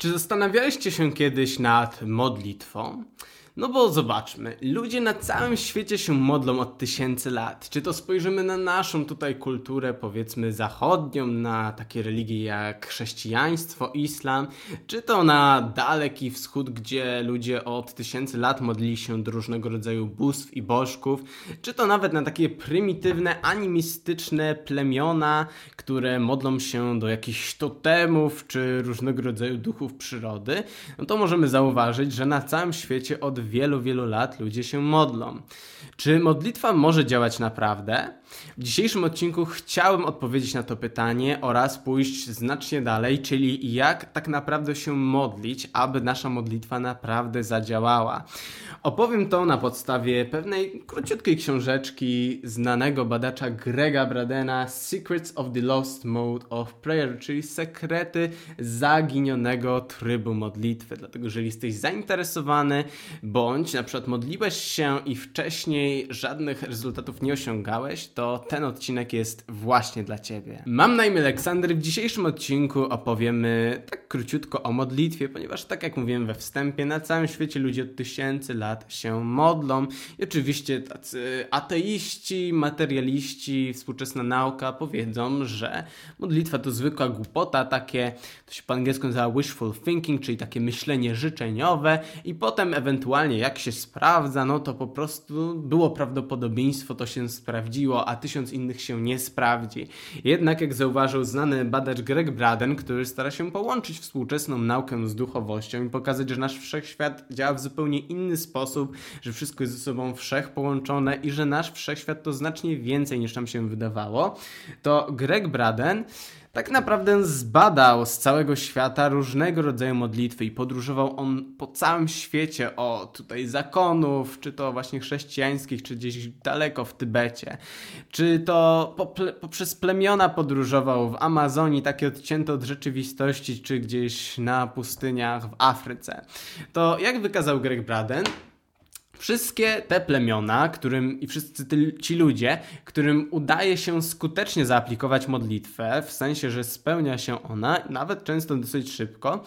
Czy zastanawialiście się kiedyś nad modlitwą? No bo zobaczmy, ludzie na całym świecie się modlą od tysięcy lat. Czy to spojrzymy na naszą tutaj kulturę, powiedzmy zachodnią, na takie religie jak chrześcijaństwo, islam, czy to na daleki wschód, gdzie ludzie od tysięcy lat modlili się do różnego rodzaju bóstw i bożków, czy to nawet na takie prymitywne, animistyczne plemiona, które modlą się do jakichś totemów, czy różnego rodzaju duchów przyrody, no to możemy zauważyć, że na całym świecie od wielu, wielu lat ludzie się modlą. Czy modlitwa może działać naprawdę? W dzisiejszym odcinku chciałem odpowiedzieć na to pytanie oraz pójść znacznie dalej, czyli jak tak naprawdę się modlić, aby nasza modlitwa naprawdę zadziałała. Opowiem to na podstawie pewnej króciutkiej książeczki znanego badacza Grega Bradena Secrets of the Lost Mode of Prayer, czyli sekrety zaginionego trybu modlitwy. Dlatego, jeżeli jesteś zainteresowany, bądź na przykład modliłeś się i wcześniej żadnych rezultatów nie osiągałeś, to ten odcinek jest właśnie dla Ciebie. Mam na imię Aleksander. W dzisiejszym odcinku opowiemy tak króciutko o modlitwie, ponieważ tak jak mówiłem we wstępie, na całym świecie ludzie od tysięcy lat się modlą i oczywiście tacy ateiści, materialiści, współczesna nauka powiedzą, że modlitwa to zwykła głupota, takie, to się po angielsku nazywa wishful thinking, czyli takie myślenie życzeniowe i potem ewentualnie jak się sprawdza, no to po prostu było prawdopodobieństwo, to się sprawdziło, a tysiąc innych się nie sprawdzi. Jednak jak zauważył znany badacz Greg Braden, który stara się połączyć współczesną naukę z duchowością i pokazać, że nasz wszechświat działa w zupełnie inny sposób, że wszystko jest ze sobą wszechpołączone i że nasz wszechświat to znacznie więcej niż nam się wydawało, to Greg Braden tak naprawdę zbadał z całego świata różnego rodzaju modlitwy i podróżował on po całym świecie o tutaj zakonów, czy to właśnie chrześcijańskich, czy gdzieś daleko w Tybecie, czy to pople poprzez plemiona podróżował w Amazonii, takie odcięte od rzeczywistości, czy gdzieś na pustyniach w Afryce. To jak wykazał Greg Braden, wszystkie te plemiona, którym i wszyscy ci ludzie, którym udaje się skutecznie zaaplikować modlitwę, w sensie, że spełnia się ona, nawet często dosyć szybko,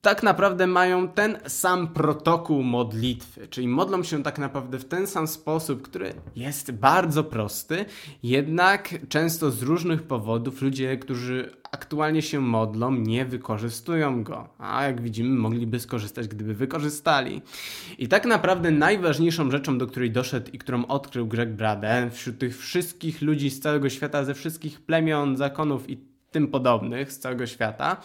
tak naprawdę mają ten sam protokół modlitwy, czyli modlą się tak naprawdę w ten sam sposób, który jest bardzo prosty, jednak często z różnych powodów ludzie, którzy aktualnie się modlą, nie wykorzystują go, a jak widzimy, mogliby skorzystać, gdyby wykorzystali. I tak naprawdę najważniejszą rzeczą, do której doszedł i którą odkrył Greg Braden wśród tych wszystkich ludzi z całego świata, ze wszystkich plemion, zakonów i tym podobnych z całego świata,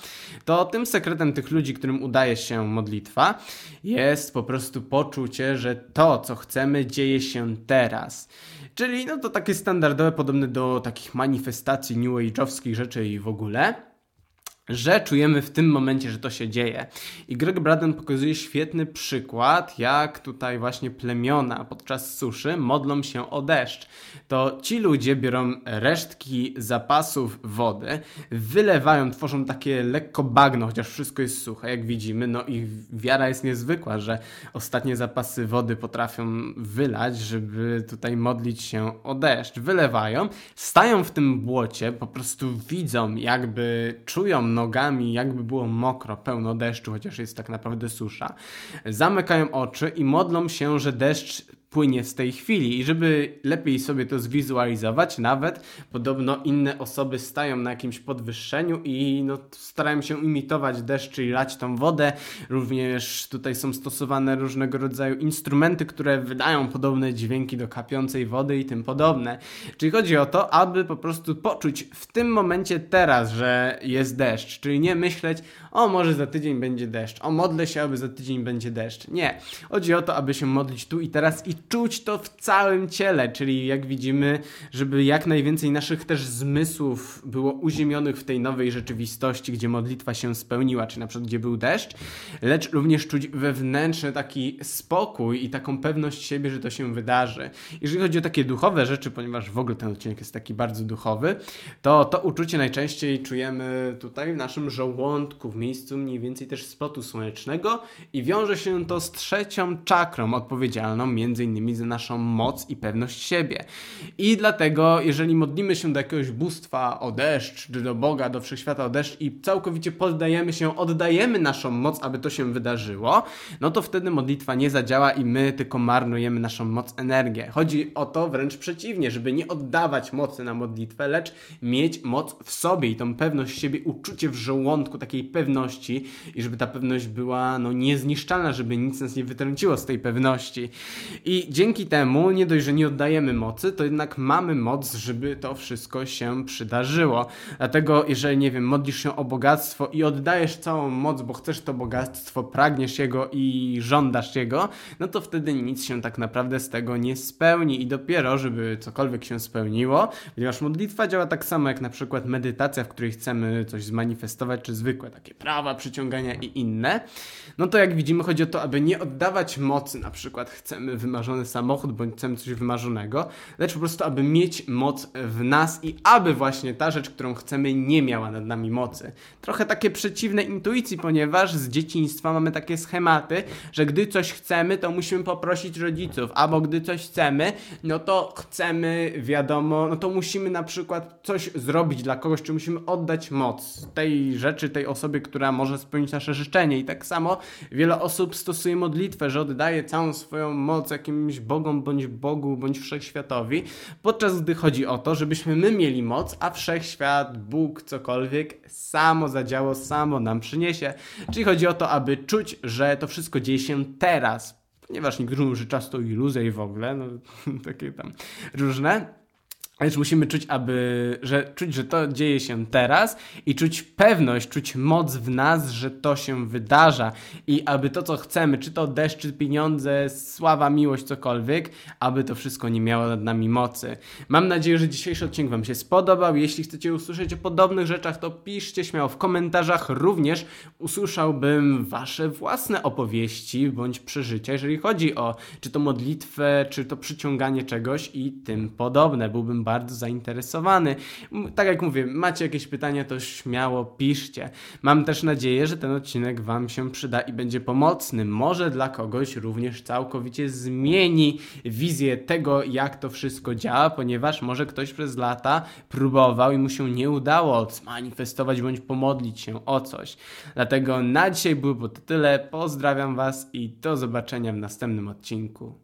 to tym sekretem tych ludzi, którym udaje się modlitwa, jest po prostu poczucie, że to, co chcemy, dzieje się teraz. Czyli no to takie standardowe, podobne do takich manifestacji new age'owskich rzeczy i w ogóle że czujemy w tym momencie, że to się dzieje. I Greg Braden pokazuje świetny przykład, jak tutaj właśnie plemiona podczas suszy modlą się o deszcz. To ci ludzie biorą resztki zapasów wody, wylewają, tworzą takie lekko bagno, chociaż wszystko jest suche, jak widzimy. No ich wiara jest niezwykła, że ostatnie zapasy wody potrafią wylać, żeby tutaj modlić się o deszcz. Wylewają, stają w tym błocie, po prostu widzą, jakby czują nogami, jakby było mokro, pełno deszczu, chociaż jest tak naprawdę susza. Zamykają oczy i modlą się, że deszcz płynie z tej chwili. I żeby lepiej sobie to zwizualizować, nawet podobno inne osoby stają na jakimś podwyższeniu i no, starają się imitować deszcz, czyli lać tą wodę. Również tutaj są stosowane różnego rodzaju instrumenty, które wydają podobne dźwięki do kapiącej wody i tym podobne. Czyli chodzi o to, aby po prostu poczuć w tym momencie teraz, że jest deszcz. Czyli nie myśleć, o może za tydzień będzie deszcz, o modlę się, aby za tydzień będzie deszcz. Nie. Chodzi o to, aby się modlić tu i teraz i czuć to w całym ciele, czyli jak widzimy, żeby jak najwięcej naszych też zmysłów było uziemionych w tej nowej rzeczywistości, gdzie modlitwa się spełniła, czy na przykład gdzie był deszcz, lecz również czuć wewnętrzny taki spokój i taką pewność siebie, że to się wydarzy. Jeżeli chodzi o takie duchowe rzeczy, ponieważ w ogóle ten odcinek jest taki bardzo duchowy, to to uczucie najczęściej czujemy tutaj w naszym żołądku, w miejscu mniej więcej też spotu słonecznego i wiąże się to z trzecią czakrą odpowiedzialną między innymi za naszą moc i pewność siebie. I dlatego, jeżeli modlimy się do jakiegoś bóstwa o deszcz, czy do Boga, do wszechświata o deszcz i całkowicie poddajemy się, oddajemy naszą moc, aby to się wydarzyło, no to wtedy modlitwa nie zadziała i my tylko marnujemy naszą moc, energię. Chodzi o to wręcz przeciwnie, żeby nie oddawać mocy na modlitwę, lecz mieć moc w sobie i tą pewność siebie, uczucie w żołądku takiej pewności i żeby ta pewność była no, niezniszczalna, żeby nic nas nie wytrąciło z tej pewności. I dzięki temu nie dość, że nie oddajemy mocy, to jednak mamy moc, żeby to wszystko się przydarzyło. Dlatego, jeżeli, nie wiem, modlisz się o bogactwo i oddajesz całą moc, bo chcesz to bogactwo, pragniesz jego i żądasz jego, no to wtedy nic się tak naprawdę z tego nie spełni i dopiero, żeby cokolwiek się spełniło, ponieważ modlitwa działa tak samo jak na przykład medytacja, w której chcemy coś zmanifestować, czy zwykłe takie prawa przyciągania i inne, no to jak widzimy chodzi o to, aby nie oddawać mocy, na przykład chcemy wymarzony samochód, bądź chcemy coś wymarzonego, lecz po prostu, aby mieć moc w nas i aby właśnie ta rzecz, którą chcemy, nie miała nad nami mocy. Trochę takie przeciwne intuicji, ponieważ z dzieciństwa mamy takie schematy, że gdy coś chcemy, to musimy poprosić rodziców, albo gdy coś chcemy, no to chcemy, wiadomo, no to musimy na przykład coś zrobić dla kogoś, czy musimy oddać moc tej rzeczy, tej osobie, która może spełnić nasze życzenie. I tak samo wiele osób stosuje modlitwę, że oddaje całą swoją moc jakimś bogom, bądź Bogu, bądź wszechświatowi, podczas gdy chodzi o to, żebyśmy my mieli moc, a wszechświat, Bóg, cokolwiek samo zadziało, samo nam przyniesie. Czyli chodzi o to, aby czuć, że to wszystko dzieje się teraz, ponieważ niektórzy mówią, że czas to iluzja i w ogóle, no takie tam różne. Lecz musimy czuć, aby, że, czuć, że to dzieje się teraz i czuć pewność, czuć moc w nas, że to się wydarza i aby to, co chcemy, czy to deszcz, czy pieniądze, sława, miłość, cokolwiek, aby to wszystko nie miało nad nami mocy. Mam nadzieję, że dzisiejszy odcinek Wam się spodobał. Jeśli chcecie usłyszeć o podobnych rzeczach, to piszcie śmiało w komentarzach. Również usłyszałbym Wasze własne opowieści bądź przeżycia, jeżeli chodzi o czy to modlitwę, czy to przyciąganie czegoś i tym podobne. Byłbym bardzo zainteresowany. Tak jak mówię, macie jakieś pytania, to śmiało piszcie. Mam też nadzieję, że ten odcinek Wam się przyda i będzie pomocny. Może dla kogoś również całkowicie zmieni wizję tego, jak to wszystko działa, ponieważ może ktoś przez lata próbował i mu się nie udało zmanifestować bądź pomodlić się o coś. Dlatego na dzisiaj było to tyle. Pozdrawiam Was i do zobaczenia w następnym odcinku.